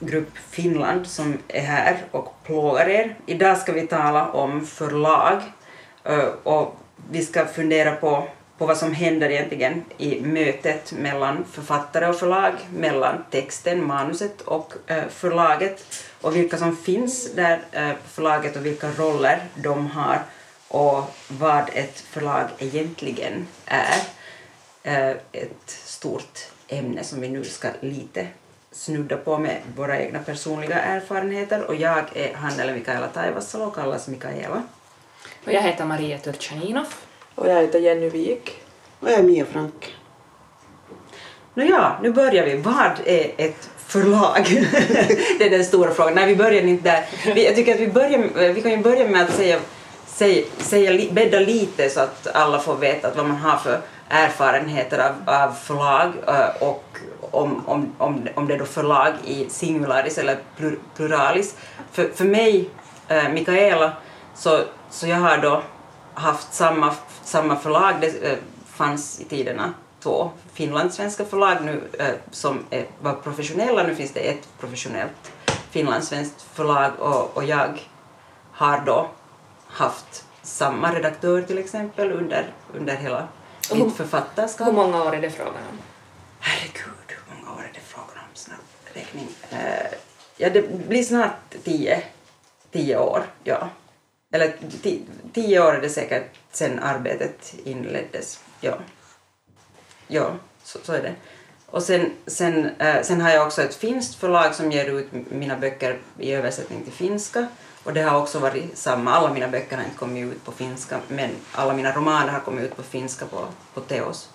Grupp Finland som är här och plågar er. Idag ska vi tala om förlag eh, och vi ska fundera på, på vad som händer egentligen i mötet mellan författare och förlag, mellan texten, manuset och eh, förlaget och vilka som finns där eh, på förlaget och vilka roller de har och vad ett förlag egentligen är. Ett stort ämne som vi nu ska lite snudda på med våra egna personliga erfarenheter och jag är Hannele Mikaela Taivasalo och kallas Mikaela. Och jag heter Maria Turchaninov. Och jag heter Jenny Wik. Och jag är Mia Frank. Nåja, nu börjar vi. Vad är ett förlag? det är den stora frågan. Nej, vi börjar inte där. Vi, jag tycker att vi, börjar, vi kan ju börja med att säga, säga, säga, bädda lite så att alla får veta vad man har för erfarenheter av, av förlag eh, och om, om, om, om det är då förlag i singularis eller pluralis. För, för mig, eh, Mikaela, så, så jag har då haft samma, samma förlag, det eh, fanns i tiderna två finlandssvenska förlag nu som är, var professionella, nu finns det ett professionellt finlandssvenskt förlag och, och jag har då haft samma redaktör till exempel under, under hela mitt författarskap. Hur många år är det frågan om? Herregud, hur många år är det frågan om? Snabb räkning. Uh, ja, det blir snart tio, tio år, ja. Eller tio, tio år är det säkert sen arbetet inleddes, ja. Ja, så, så är det. Och sen, sen, uh, sen har jag också ett finskt förlag som ger ut mina böcker i översättning till finska. Och det har också varit samma, alla mina böcker har inte kommit ut på finska men alla mina romaner har kommit ut på finska på, på Teos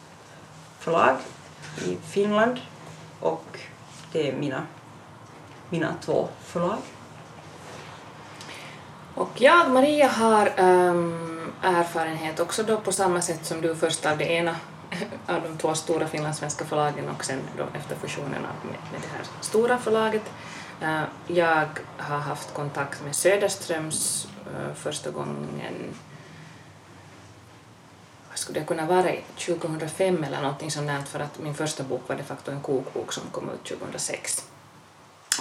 förlag i Finland. Och det är mina, mina två förlag. Och jag, Maria, har um, erfarenhet också då på samma sätt som du först av det ena av de två stora finlandssvenska förlagen och sen då efter fusionen med, med det här stora förlaget. Eh, jag har haft kontakt med Söderströms eh, första gången vad skulle det kunna vara, 2005 eller någonting sånt för att min första bok var de facto en kokbok som kom ut 2006.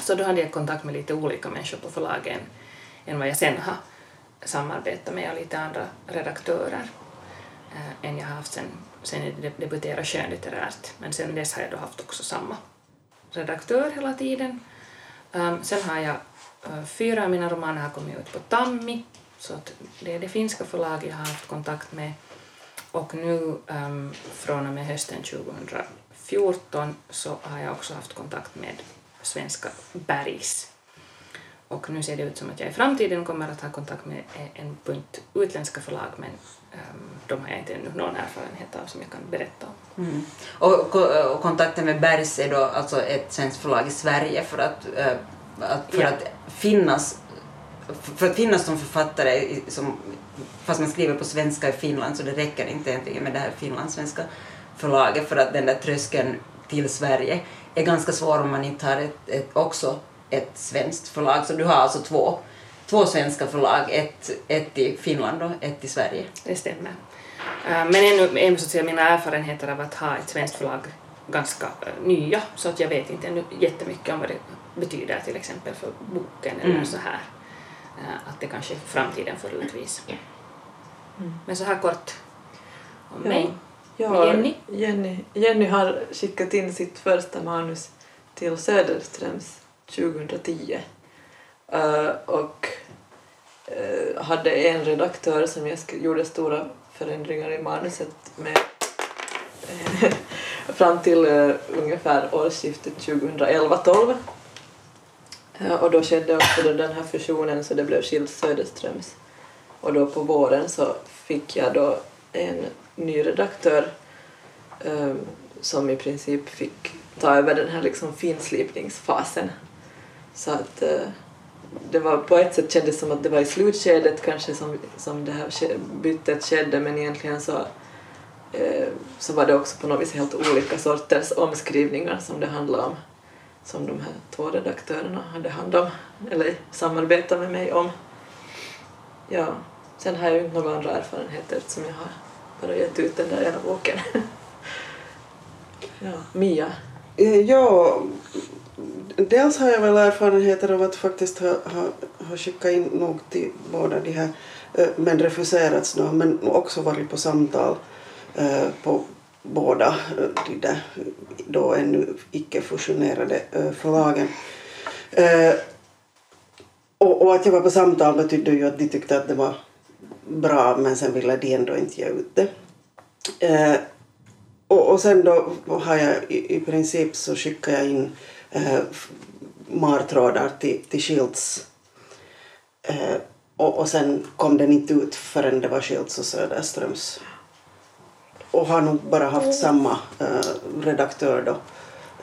Så då hade jag kontakt med lite olika människor på förlagen än vad jag sen har samarbetat med och lite andra redaktörer äh, än jag har haft sen, sen jag debuterade skönlitterärt. Men sen dess har jag då haft också samma redaktör hela tiden Um, sen har jag uh, fyra av mina romaner har kommit ut på Tammi, så att det är det finska förlag jag har haft kontakt med. Och nu um, från och med hösten 2014 så har jag också haft kontakt med svenska Bergs. Och nu ser det ut som att jag i framtiden kommer att ha kontakt med en bunt utländska förlag men um, de har jag inte ännu någon erfarenhet av som jag kan berätta om. Mm. Och, och, kontakten med Bergs är då alltså ett svenskt förlag i Sverige för att, uh, att för ja. att finnas för att finnas som författare, som, fast man skriver på svenska i Finland så det räcker inte egentligen med det här finlandssvenska förlaget för att den där tröskeln till Sverige är ganska svår om man inte har ett, ett, också ett svenskt förlag. Så du har alltså två, två svenska förlag, ett, ett i Finland och ett i Sverige. Det stämmer. Eh, men ännu, ännu så att mina erfarenheter av att ha ett svenskt förlag ganska eh, nya så att jag vet inte ännu jättemycket om vad det betyder till exempel för boken eller mm. så här. Eh, att det kanske framtiden får utvisa. Mm. Men så här kort om ja. mig. Ja, Jenny. Jenny. Jenny har skickat in sitt första manus till Söderströms 2010 uh, eh, och uh, hade en redaktör som jag gjorde stora förändringar i manuset med eh, fram till ungefär årsskiftet 2011-12 och då skedde också den här fusionen så det blev skilt Söderströms. Och då på våren så fick jag då en ny redaktör um, som i princip fick ta över den här liksom finslipningsfasen så att eh, det var på ett sätt kändes som att det var i slutskedet kanske som, som det här bytet skedde men egentligen så, eh, så var det också på något vis helt olika sorters omskrivningar som det handlade om som de här två redaktörerna hade hand om eller samarbetat med mig om. Ja, sen har jag ju inte några andra erfarenheter eftersom jag har bara gett ut den där ena boken. ja, Mia. Eh, ja, dels har jag väl erfarenheter av att faktiskt ha, ha, ha skickat in nog till båda de här, eh, men refuserats då, men också varit på samtal eh, på båda eh, de där då ännu icke fusionerade förlagen. Och, att jag var på samtal betydde ju att de tyckte att det var bra men sen ville de ändå inte ge ut det. Och, sen då har jag i, i princip så skickar jag in eh, martrådar till, till Schilds. Eh, och, och sen kom den inte ut förrän det var Schilds och Söderströms. Och har nog bara haft samma eh, redaktör då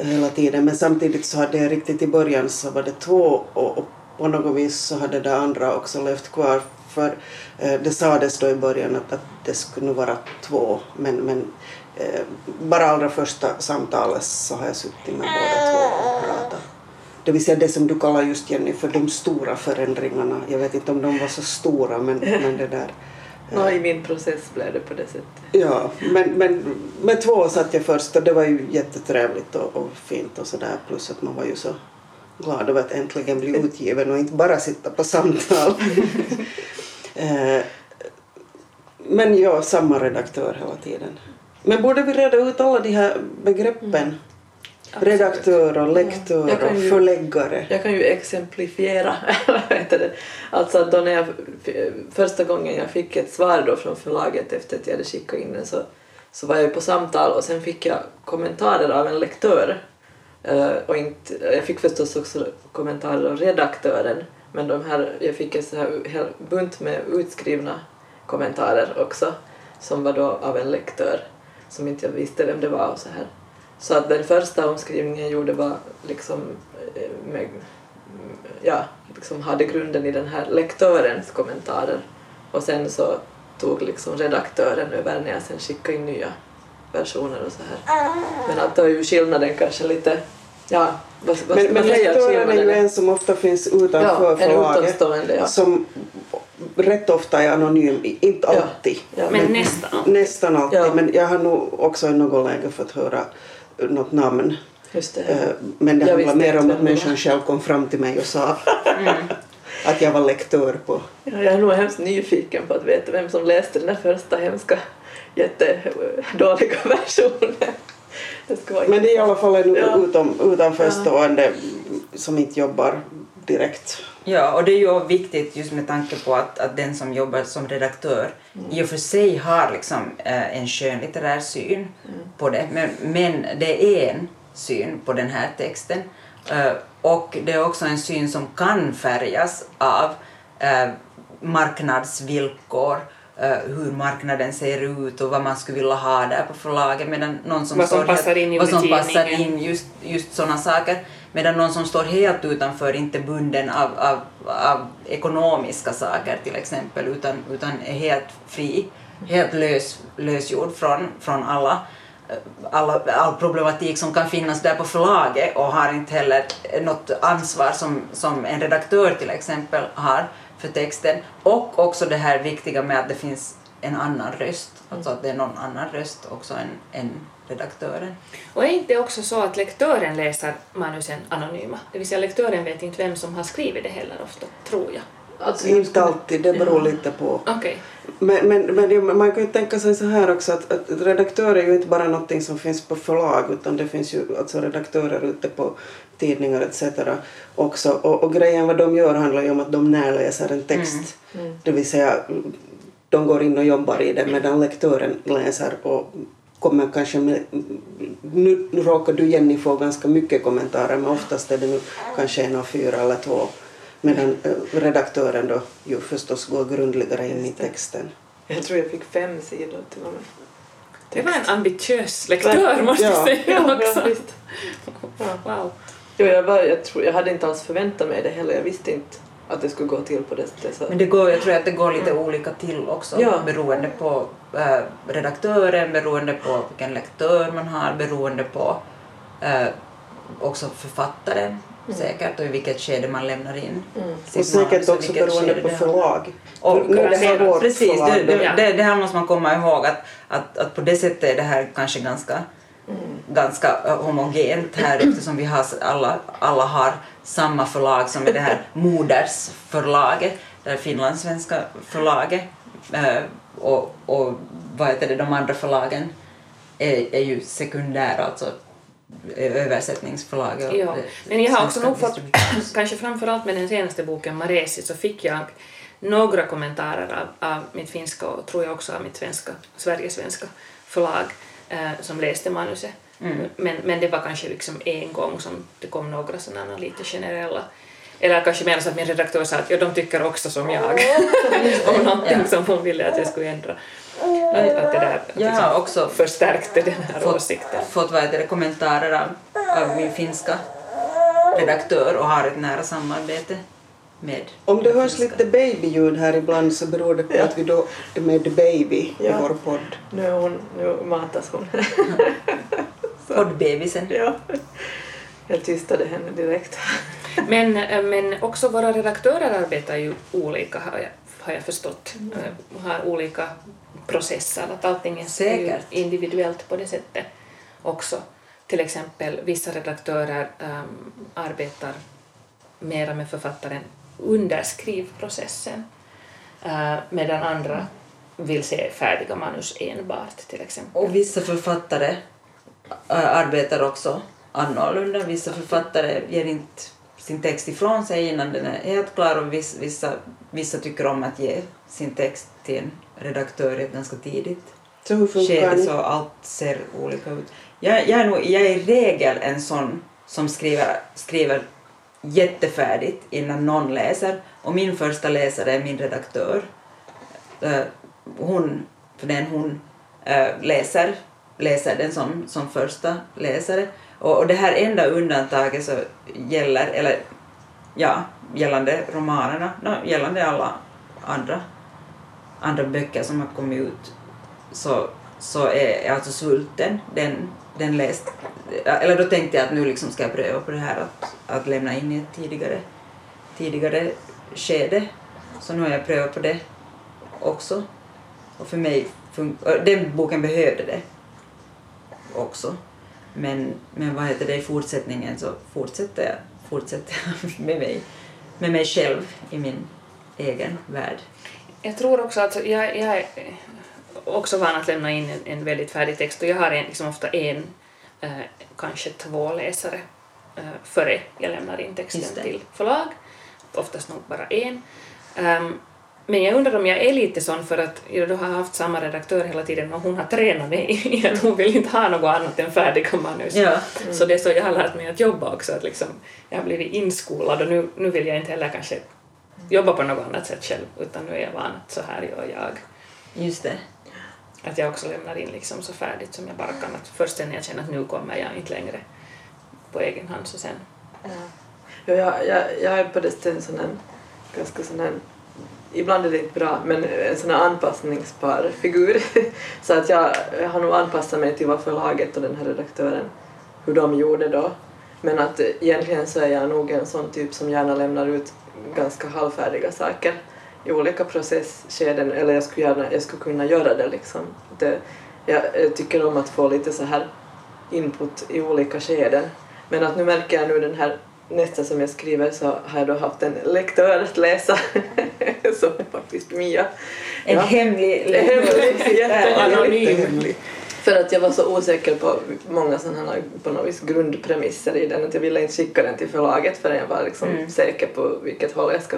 hela tiden. Men samtidigt så hade jag riktigt i början så var det två och, och på något vis så hade det andra också levt kvar. För eh, det sades då i början att, att det skulle vara två men, men eh, bara allra första samtalet så har jag suttit med båda två. Det vill säga det som du kallar just Jenny för de stora förändringarna. Jag vet inte om de var så stora men, men det där. Nå, I min process blev det på det sättet. Ja, men, men med två satt jag först och det var ju jättetrevligt och, och fint och sådär. Plus att man var ju så glad över att äntligen bli utgiven och inte bara sitta på samtal. eh, men ja, samma redaktör hela tiden. Men borde vi reda ut alla de här begreppen? Redaktör och lektör kan och ju- förläggare. Jag kan ju exemplifiera. det? Alltså då när jag, första gången jag fick ett svar då från förlaget efter att jag hade skickat in den så, så var jag på samtal och sen fick jag kommentarer av en lektör. Eh, och inte, jag fick förstås också kommentarer av redaktören men de här, jag fick en så här hel bunt med utskrivna kommentarer också som var då av en lektör som inte jag visste vem det var och så här. Så att den första omskrivningen jag gjorde var liksom eh, med, ja, liksom hade grunden i den här lektörens kommentarer och sen så tog liksom redaktören över när jag sen skickade in nya versioner och så här. Men att då är ju skillnaden kanske lite, ja, vad, vad Men, ska men man säga att lektören är ju en som ofta finns utanför Ja, förlaget. ja. Som rätt ofta är anonym, inte Ja. alltid. Ja. Men nästan alltid. Nästan alltid, Ja. men jag har nog också i något läge fått höra något namn. Det. Eh, Men det Jag handlar mer om att människan själv kom fram till mig och sa Mm. att jag var lektör på. Ja, jag är nog hemskt nyfiken på att veta vem som läste den där första hemska jättedåliga versionen. Det Men det är i alla fall en Ja. utom, utanförstående som inte jobbar direkt. Ja, och det är ju viktigt just med tanke på att, att den som jobbar som redaktör i och för sig har liksom, eh, en skönlitterär syn på det, men, men det är en syn på den här texten. Eh, och det är också en syn som kan färgas av eh, marknadsvillkor, eh, hur marknaden ser ut och vad man skulle vilja ha där på förlaget. Medan någon som Vad som står helt- passar in i vad som passar in just, just sådana saker. Medan någon som står helt utanför, inte bunden av, av, av ekonomiska saker till exempel, utan, utan är helt fri, helt lös, lösgjord från, från alla, eh, alla, all problematik som kan finnas där på förlaget och har inte heller något ansvar som, som en redaktör till exempel har för texten. Och också det här viktiga med att det finns en annan röst, alltså att det är någon annan röst också än, än redaktören. Och är inte också så att lektören läser manusen anonyma? Det vill säga lektören vet inte vem som har skrivit det heller ofta, tror jag. Alltså, Inte alltid, det beror lite på. Okej. Men, men, men man kan ju tänka sig så här också att, att redaktör är ju inte bara någonting som finns på förlag utan det finns ju alltså redaktörer ute på tidningar etc. också. Och, och grejen vad de gör handlar ju om att de närläser en text. Det vill säga de går in och jobbar i det medan lektören läser och kommer kanske med, nu, nu råkar du Jenny få ganska mycket kommentarer men oftast är det nu kanske en av fyra eller två medan eh, redaktören då ju förstås går grundligare in i texten. Jag tror jag fick fem sidor till och med. Det var en ambitiös lektör måste jag Ja. säga Ja, också. ja, visst. Ja. Wow. Jo, jag, var, jag, tror, jag hade inte alls förväntat mig det heller. Jag visste inte att det skulle gå till på det sättet. Så. Men det går, jag tror att det går lite olika till också Ja. beroende på äh, redaktören, beroende på vilken lektör man har, beroende på äh, också författaren säkert och i vilket skede man lämnar in sitt Och säkert och också beroende på förlag. Och, Nu är det här vårt precis, förlag det, det, det här måste man komma ihåg att, att, att på det sättet är det här kanske ganska, ganska äh, homogent här eftersom vi har alla, alla har samma förlag som är det här modersförlaget, det här finlandssvenska förlaget äh, och, och vad heter det, de andra förlagen är, är ju sekundära, alltså översättningsförlaget. Ja, men jag har också nog fått, kanske framförallt med den senaste boken Maresi, så fick jag några kommentarer av, av mitt finska och tror jag också av mitt svenska, Sverigesvenska förlag eh, som läste manuset. Men, men det var kanske liksom en gång som det kom några sådana lite generella eller kanske mer så att min redaktör sa att ja, de tycker också som jag om någonting Ja. som hon ville att jag skulle ändra. Att, att det där att Jag har liksom också förstärkte den här fått, åsikten. fått vad det, kommentarer av, av min finska redaktör och har ett nära samarbete med Om det hörs lite babyljud här ibland så beror det på Ja. att vi då är med baby i Ja. vår podd. Nu, hon, nu matas hon. poddbebisen. ja. Jag tystade henne direkt. Men, eh, men också våra redaktörer arbetar ju olika har jag, har jag förstått. Eh, Har olika processer, att allting är Säkert. individuellt på det sättet också. Till exempel vissa redaktörer ehm, arbetar mera med författaren under skrivprocessen eh, medan andra vill se färdiga manus enbart till exempel. Och vissa författare arbetar också annorlunda. Vissa författare ger inte sin text ifrån sig innan den är helt klar och viss, vissa, vissa tycker om att ge sin text till en redaktör ganska tidigt Så hur funkar det? så allt ser olika ut. Jag, jag, är nog, jag är i regel en sån som skriver, skriver jättefärdigt innan någon läser och min första läsare är min redaktör. Hon, för den hon läser, läser den som, som första läsare. Och, och det här enda undantaget så gäller, eller ja, gällande romanerna, no, gällande alla andra, andra böcker som har kommit ut så, så är alltså Svulten, den, den läst, eller då tänkte jag att nu liksom ska jag pröva på det här att, att lämna in i ett tidigare, tidigare skede. Så nu har jag prövat på det också. Och för mig, fun- och den boken behövde det också. Men, men vad heter det, i fortsättningen så fortsätter jag, fortsätter jag med, mig, med mig själv i min egen värld. Jag tror också att jag, jag är också van att lämna in en, en väldigt färdig text och jag har en, liksom ofta en, eh, kanske två läsare eh, före jag lämnar in texten till förlag. Oftast nog bara en. Ehm, men jag undrar om jag är lite sån för att jag har haft samma redaktör hela tiden och hon har tränat mig i att hon vill inte ha något annat än färdiga manus. Ja. Så det är så jag har lärt mig att jobba också, att liksom, jag har blivit inskolad och nu, nu vill jag inte heller kanske jobba på något annat sätt själv utan nu är jag van att så här gör jag. Just det. Att jag också lämnar in liksom så färdigt som jag bara kan. Att först när jag känner att nu kommer jag inte längre på egen hand så sen. Ja, jag, jag, jag är på det en sån här, ganska sån här, ibland är det inte bra, men en sån här anpassningsbar figur. så att jag, jag har nog anpassat mig till vad förlaget och den här redaktören, hur de gjorde då. Men att egentligen så är jag nog en sån typ som gärna lämnar ut ganska halvfärdiga saker i olika processskeden, eller jag skulle, gärna, jag skulle kunna göra det liksom. Det, jag, jag tycker om att få lite så här input i olika skeden. Men att nu märker jag nu den här nästa som jag skriver så har jag då haft en lektör att läsa som är faktiskt Mia. En Ja. hemlig Hemlig, jättehemlig. För att jag var så osäker på många sådana här på något vis grundpremisser i den att jag ville inte skicka den till förlaget förrän jag var liksom Mm. säker på vilket håll jag ska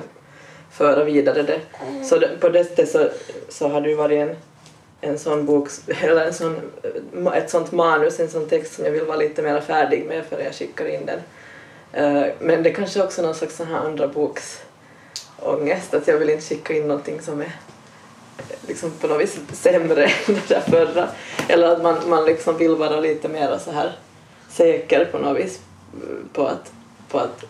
föra vidare det. Så det, på det sättet så, så har det ju varit en, en sån bok, eller en sån, ett sånt manus, en sån text som jag vill vara lite mer färdig med före jag skickar in den. Eh, Men det kanske också är någon slags sån här andra boks ångest att jag vill inte skicka in någonting som är liksom på något vis sämre än det där förra. Eller att man, man liksom vill vara lite mer så här säker på något vis på att, på att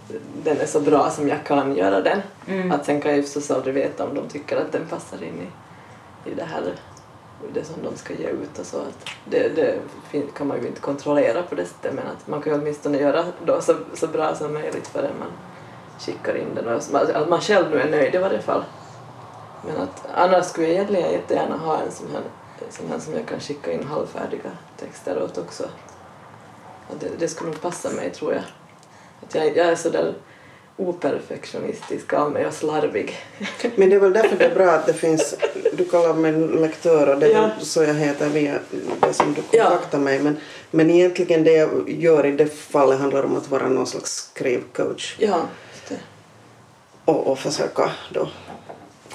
den är så bra som jag kan göra den. Mm. Att sen kan jag ju förstås aldrig veta om de tycker att den passar in i, i det här det som de ska ge ut och så. Att det, det kan man ju inte kontrollera på det sättet men att man kan ju åtminstone göra då så, så bra som möjligt förrän man skickar in den och så- att man själv nu är nöjd i varje fall. Men att annars skulle jag egentligen jättegärna ha en sån här, sån här som jag kan skicka in halvfärdiga texter åt också. Att det, det skulle nog passa mig tror jag. Att jag, jag är så där operfektionistisk av mig och slarvig. Men det är väl därför det är bra att det finns, du kallar mig lektör och det är Ja. så jag heter via det som du Ja. kontaktar mig. Men, men egentligen det jag gör i det fallet handlar om att vara någon slags skrivcoach Ja och, och försöka då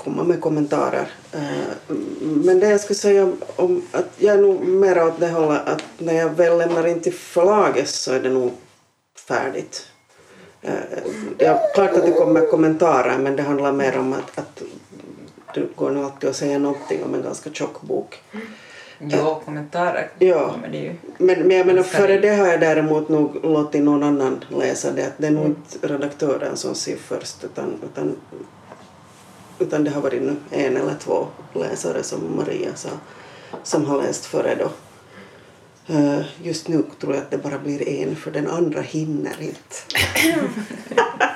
komma med kommentarer. Eh, men det jag skulle säga om att jag är nog mer åt det hållet att när jag väl lämnar in till förlaget så är det nog färdigt. Eh, det är klart att det kommer kommentarer men det handlar mer om att, att det går nog alltid att säga någonting om en ganska tjock bok. Jo, kommentarer Ja. kommer det ju. Men, men jag menar före det- har jag däremot nog låtit någon annan läsa det. Att det är nog inte redaktören som ser först utan, utan, utan det har varit en eller två läsare som Maria sa som har läst före då. Eh, Just nu tror jag att det bara blir en för den andra hinner inte.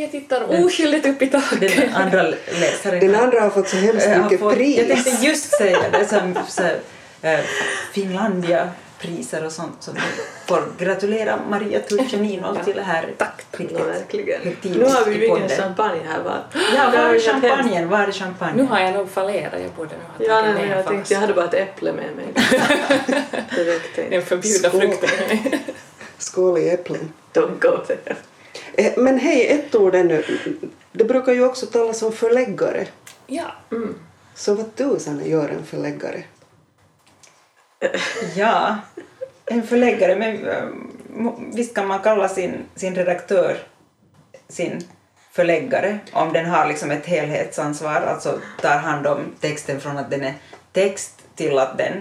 Jag tittar oskyldigt upp i taket. Den andra läsaren Den andra har fått så hemskt mycket fått- pris. Jag tänkte just säga det, som så, här, eh, Finlandia-priser och sånt. Så vi får gratulera Maria Turchaninov till det här Tack. Ja, verkligen. Nu har vi podden. champagne här va? Ja, Det var har är champagnen? Var är champagnen? Nu har jag nog fallerat, jag borde nog ha Ja, tagit nej, med jag tänkte jag hade bara ett äpple med mig. Det räckte Den förbjudna frukten. Skål i äpplen. Don't go there. Eh, Men hej, ett ord ännu. Det brukar ju också talas om förläggare. ja. Så vad tusan gör en förläggare? Ja, en förläggare. Men eh, visst kan man kalla sin, sin redaktör sin förläggare om den har liksom ett helhetsansvar, alltså tar hand om texten från att den är text till att den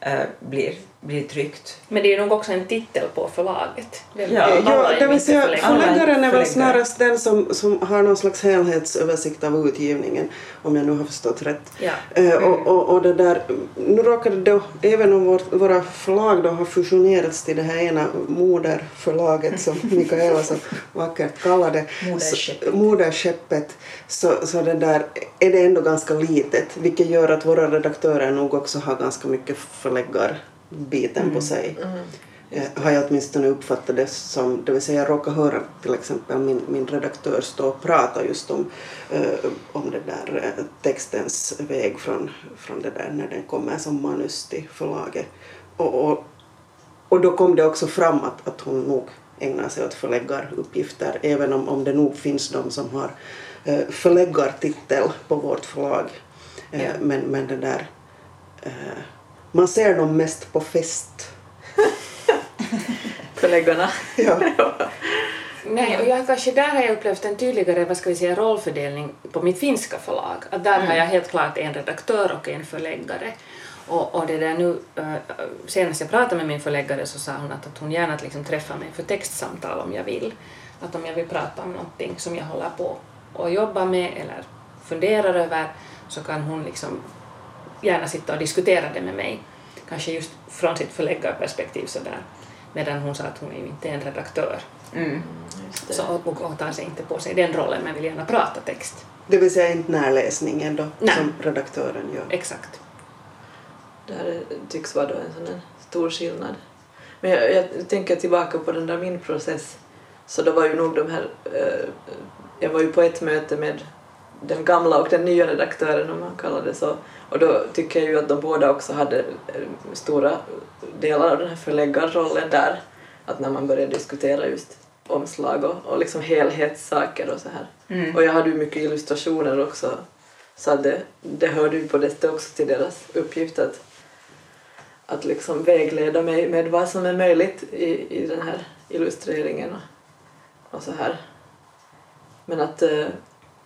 eh, blir, blir tryckt. Men det är nog också en titel på förlaget. Det Ja, Ja, det vill säga, förläggare. Förläggaren är väl förläggare. snarast den som, som har någon slags helhetsöversikt av utgivningen, om jag nu har förstått rätt. Ja. Eh, och, och, och det där, nu råkar det då, även om vårt, våra förlag då har fusionerats till det här ena moderförlaget som Mikaela så vackert kallar det, Moderskeppet. så, moderskeppet, så, så det där är det ändå ganska litet, vilket gör att våra redaktörer nog också har ganska mycket förläggarbiten på sig. Eh, har jag åtminstone uppfattat det som. Det vill säga jag råkar höra till exempel min, min redaktör stå och prata just om, eh, om det där eh, textens väg från, från det där när den kommer som manus till förlaget. Och, och, och då kom det också fram att, att hon nog ägnar sig åt förläggaruppgifter även om, om det nog finns de som har eh, förläggartitel på vårt förlag. Eh, Ja. men, men det där eh, man ser dem mest på fest. Förläggarna. Ja. Nej, och jag, kanske där har jag upplevt en tydligare vad ska vi säga, rollfördelning på mitt finska förlag. Att där har jag helt klart en redaktör och en förläggare. Och, och det där nu, äh, senast jag pratade med min förläggare så sa hon att, att hon gärna liksom träffar mig för textsamtal om jag vill. Att om jag vill prata om någonting som jag håller på och jobbar med eller funderar över så kan hon liksom gärna sitta och diskutera det med mig. Kanske just från sitt förläggarperspektiv sådär. Medan hon sa att hon är ju inte en redaktör. Mm. Så, och hon tar sig inte på sig den rollen men vill gärna prata text. Det vill säga inte närläsningen då, Nej. som redaktören gör. Exakt. Det här är- tycks vara då en sån stor skillnad. Men jag, jag tänker tillbaka på den där min process. Så då var ju nog de här... Eh, jag var ju på ett möte med den gamla och den nya redaktören om man kallar det så. Och då tycker jag ju att de båda också hade eh, stora delar av den här förläggarrollen där. Att när man började diskutera just omslag och, och liksom helhetssaker och så här. Mm. Och jag hade ju mycket illustrationer också. Så det, det hörde ju på det också till deras uppgift att, att liksom vägleda mig med vad som är möjligt i, i den här illustreringen och, och så här. Men, att, eh,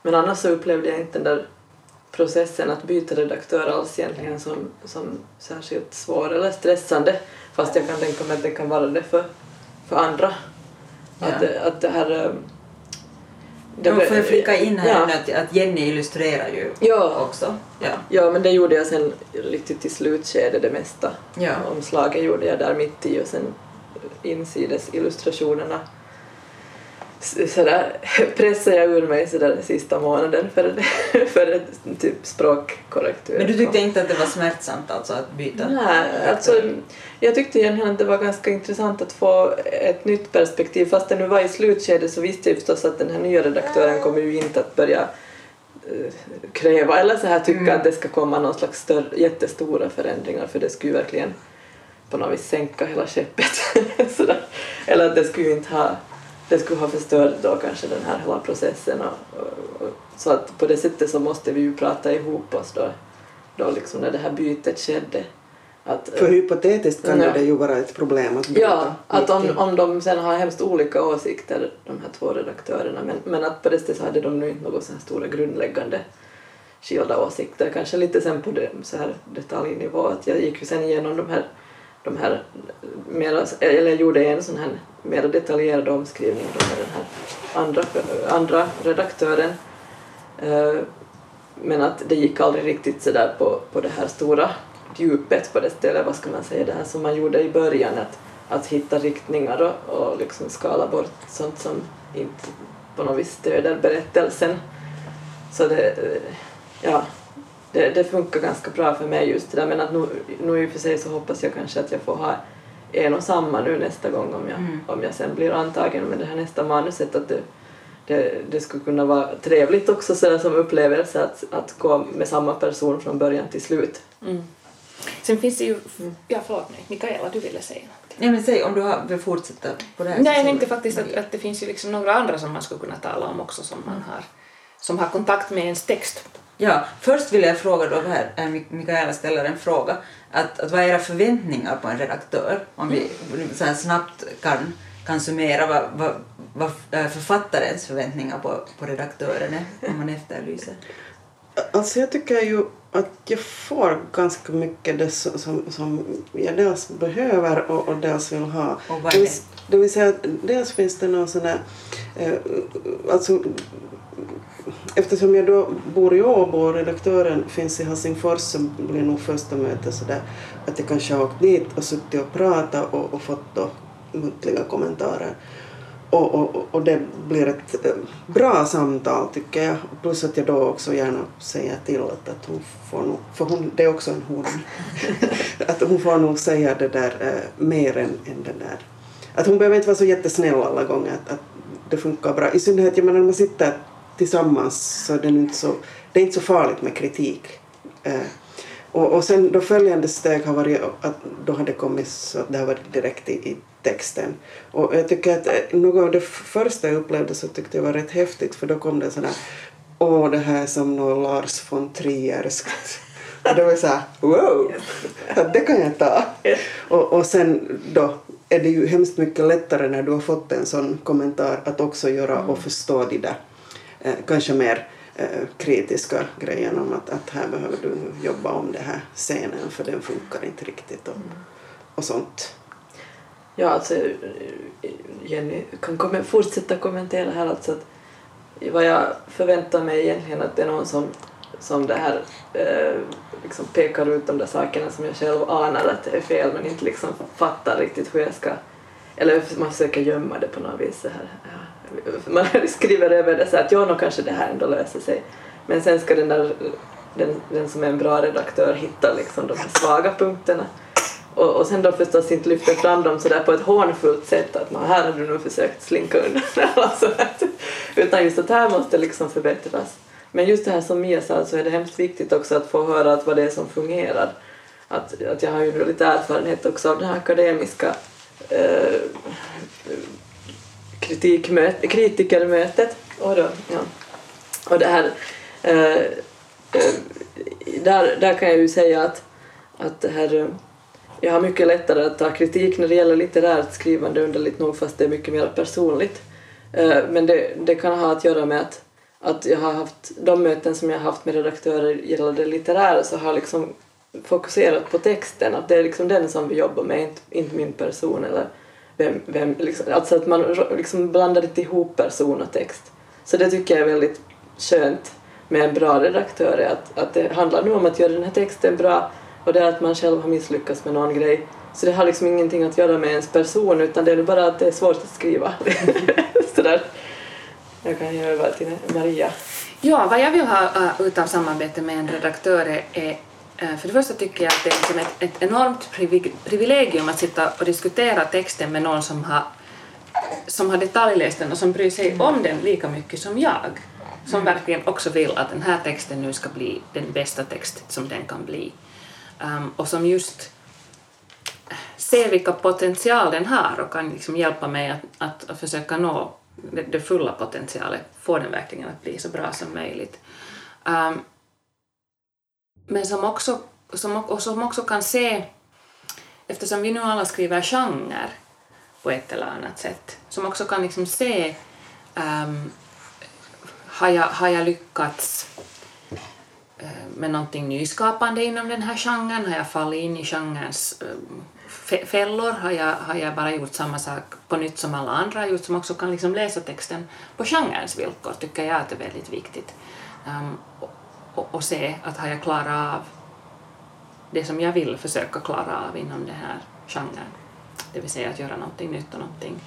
men annars så upplevde jag inte den där processen att byta redaktör alls egentligen som, som särskilt svår eller stressande. Fast jag kan tänka mig att det kan vara det för, för andra. Ja. Att, att det här... eh, Det får jag flika in här ja. att, att Jenny illustrerar ju Ja. också. Ja. Ja, men det gjorde jag sen riktigt i slutskedet det mesta. Ja. Omslaget gjorde jag där mitt i och sen insides illustrationerna s- sådär pressade jag ur mig sådär sista månaden för, för ett typ språkkorrektur. Men du tyckte inte att det var smärtsamt alltså att byta? Nej, alltså, jag tyckte egentligen att det var ganska intressant att få ett nytt perspektiv. Fast det nu var i slutskedet så visste jag förstås att den här nya redaktören kommer ju inte att börja eh, kräva eller så här tycka Mm. att det ska komma någon slags större, jättestora förändringar för det skulle verkligen på något vis sänka hela skeppet. Eller att det skulle ju inte ha det skulle ha förstört då kanske den här hela processen och, och, och, så att på det sättet så måste vi ju prata ihop oss då, då liksom när det här bytet skedde. Att, För hypotetiskt kan Ja. det ju vara ett problem att byta. Ja, att om, om de sen har hemskt olika åsikter, de här två redaktörerna, men, men att på det sättet hade de nu inte några så här stora grundläggande skilda åsikter. Kanske lite sen på det, så här detaljnivå, att jag gick ju sen igenom de här, de här mera, eller jag gjorde en sån här mer detaljerad omskrivning då med den här andra, andra redaktören. Eh, men att det gick aldrig riktigt så där på, på det här stora djupet på det stället, vad ska man säga, det här som man gjorde i början, att, att hitta riktningar och, och liksom skala bort sånt som inte på något vis stöder berättelsen. Så det, eh, ja, det, det funkar ganska bra för mig just det där, men att nu, nu i och för sig så hoppas jag kanske att jag får ha en och samma nu nästa gång om jag, Mm. om jag sen blir antagen med det här nästa manuset, att det, det, det skulle kunna vara trevligt också sådär som upplevelse att, att gå med samma person från början till slut. Mm. Sen finns det ju... Ja, förlåt mig. Mikaela, du ville säga något. Nej men säg om du har, vill fortsätta på det här. Nej, jag tänkte faktiskt att, att det finns ju liksom några andra som man skulle kunna tala om också som man har, som har kontakt med ens text. Ja, först vill jag fråga då här, äh, Mik- Mikaela ställer en fråga, att, att vad är era förväntningar på en redaktör? Om vi så här snabbt kan, kan summera vad, vad, vad äh, författarens förväntningar på, på redaktören är, om man efterlyser. Alltså jag tycker ju att jag får ganska mycket det som, som, jag dels behöver och, och dels vill ha. Och vad är det? Det vill säga att dels finns det någon sån här, eh, alltså eftersom jag då bor i Åbo och redaktören finns i Helsingfors så blir nog första mötet sådär att jag kanske har åkt dit och suttit och pratat och, och fått då muntliga kommentarer. Och, och, och det blir ett eh, bra samtal tycker jag. Plus att jag då också gärna säger till att, att hon får nog, för hon, det är också en hon, att hon får nog säga det där eh, mer än, än den där. Att hon behöver inte vara så jättesnäll alla gånger, att, att det funkar bra. I synnerhet, jag menar när man sitter tillsammans så är det nu inte så, det är inte så farligt med kritik. Eh, och, och sen då följande steg har varit att då har det kommit så det har varit direkt i, i texten. Och jag tycker att eh, något av det första jag upplevde så tyckte jag var rätt häftigt för då kom det sådär åh det här är som något Lars von Trierskt. Och det var så här, wow, att det kan jag ta. Och, och sen då är det ju hemskt mycket lättare när du har fått en sån kommentar att också göra och förstå de där eh, kanske mer eh, kritiska grejerna om att, att här behöver du jobba om det här scenen för den funkar inte riktigt och, och sånt. Ja, alltså Jenny kan kom- fortsätta kommentera här alltså att vad jag förväntar mig egentligen att det är någon som, som det här eh, liksom pekar ut de där sakerna som jag själv anar att det är fel men inte liksom fattar riktigt hur jag ska eller man försöker gömma det på något vis så här. Ja, Man skriver över det så att ja, nog kanske det här ändå löser sig. Men sen ska den där den, den som är en bra redaktör hitta liksom de här svaga punkterna och, och sen då förstås inte lyfta fram dem sådär på ett hånfullt sätt att man, här har du nog försökt slinka undan alltså, att, utan just att här måste liksom förbättras. Men just det här som Mia sa så är det hemskt viktigt också att få höra att vad det är som fungerar. Att, att jag har ju lite erfarenhet också av det här akademiska eh, kritikermötet. Och, då, ja. och det här eh, eh, där, där kan jag ju säga att, att det här eh, jag har mycket lättare att ta kritik när det gäller litterärt skrivande underligt nog fast det är mycket mer personligt. Eh, Men det, det kan ha att göra med att, att jag har haft de möten som jag har haft med redaktörer gällande det litterära så har jag liksom fokuserat på texten, att det är liksom den som vi jobbar med, inte, inte min person eller vem, vem, liksom, alltså att man liksom blandar inte ihop person och text. Så det tycker jag är väldigt skönt med en bra redaktör är att, att det handlar nu om att göra den här texten bra och det är att man själv har misslyckats med någon grej. Så det har liksom ingenting att göra med ens person utan det är bara att det är svårt att skriva. Sådär. Jag kan ge över till Maria. Ja, vad jag vill ha uh, utav samarbete med en redaktör är, uh, för det första tycker jag att det är liksom ett, ett enormt privilegium att sitta och diskutera texten med någon som har, som har detaljläst den och som bryr sig om den lika mycket som jag. Som mm. verkligen också vill att den här texten nu ska bli den bästa text som den kan bli. Um, och som just ser vilka potential den har och kan liksom hjälpa mig att, att, att försöka nå det, det, fulla potentialet, få den verkligen att bli så bra som möjligt. Um, men som också, som, och som också kan se, eftersom vi nu alla skriver genre på ett eller annat sätt, som också kan liksom se um, har, jag, har jag lyckats eh, med någonting nyskapande inom den här genren? Har jag fallit in i genrens um, fällor har jag, har jag bara gjort samma sak på nytt som alla andra har gjort som också kan liksom läsa texten på genrens villkor tycker jag att det är väldigt viktigt. Um, och, och, se att har jag klarat av det som jag vill försöka klara av inom den här genren. Det vill säga att göra någonting nytt och någonting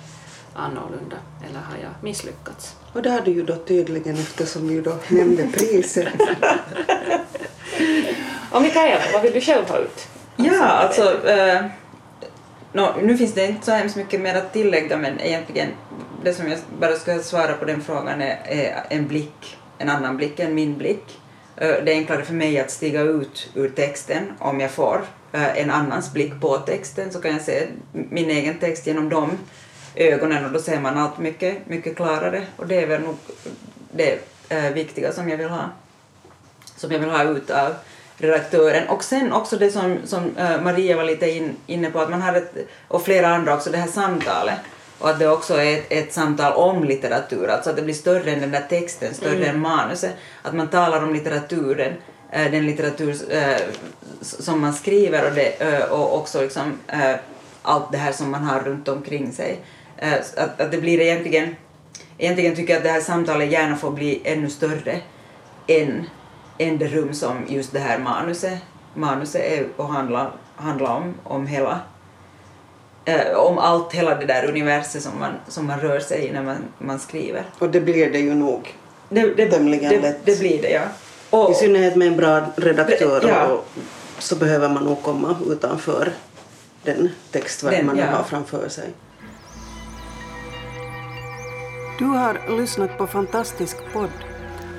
annorlunda eller har jag misslyckats? Och det har du ju då tydligen eftersom du då nämnde priset. och Mikaela, vad vill du själv ha ut? Ja, alltså äh, No, nu finns det inte så hemskt mycket mer att tillägga men egentligen det som jag bara ska svara på den frågan är, är en blick, en annan blick än min blick. Eh, det är enklare för mig att stiga ut ur texten om jag får eh, en annans blick på texten så kan jag se min egen text genom de ögonen och då ser man allt mycket, mycket klarare och det är väl nog det eh, viktiga som jag vill ha som jag vill ha ut av redaktören. Och sen också det som, som uh, Maria var lite in, inne på, att man har ett, och flera andra också, det här samtalet. Och att det också är ett, ett samtal om litteratur, alltså att det blir större än den där texten, större mm. än manuset. Att man talar om litteraturen, uh, den litteratur uh, som man skriver och, det, och också liksom, allt det här som man har runt omkring sig. Att, att det blir egentligen, egentligen tycker jag att det här samtalet gärna får bli ännu större än det rum som just det här manuset, manuset är och handlar, handlar om, om hela eh, om allt, hela det där universet som man, som man rör sig i när man, man skriver. Och det blir det ju nog. Det, det, det, det blir det, ja. Och, I synnerhet med en bra redaktör ja. och, så behöver man nog komma utanför den textverk man ja. har framför sig. Du har lyssnat på Fantastisk podd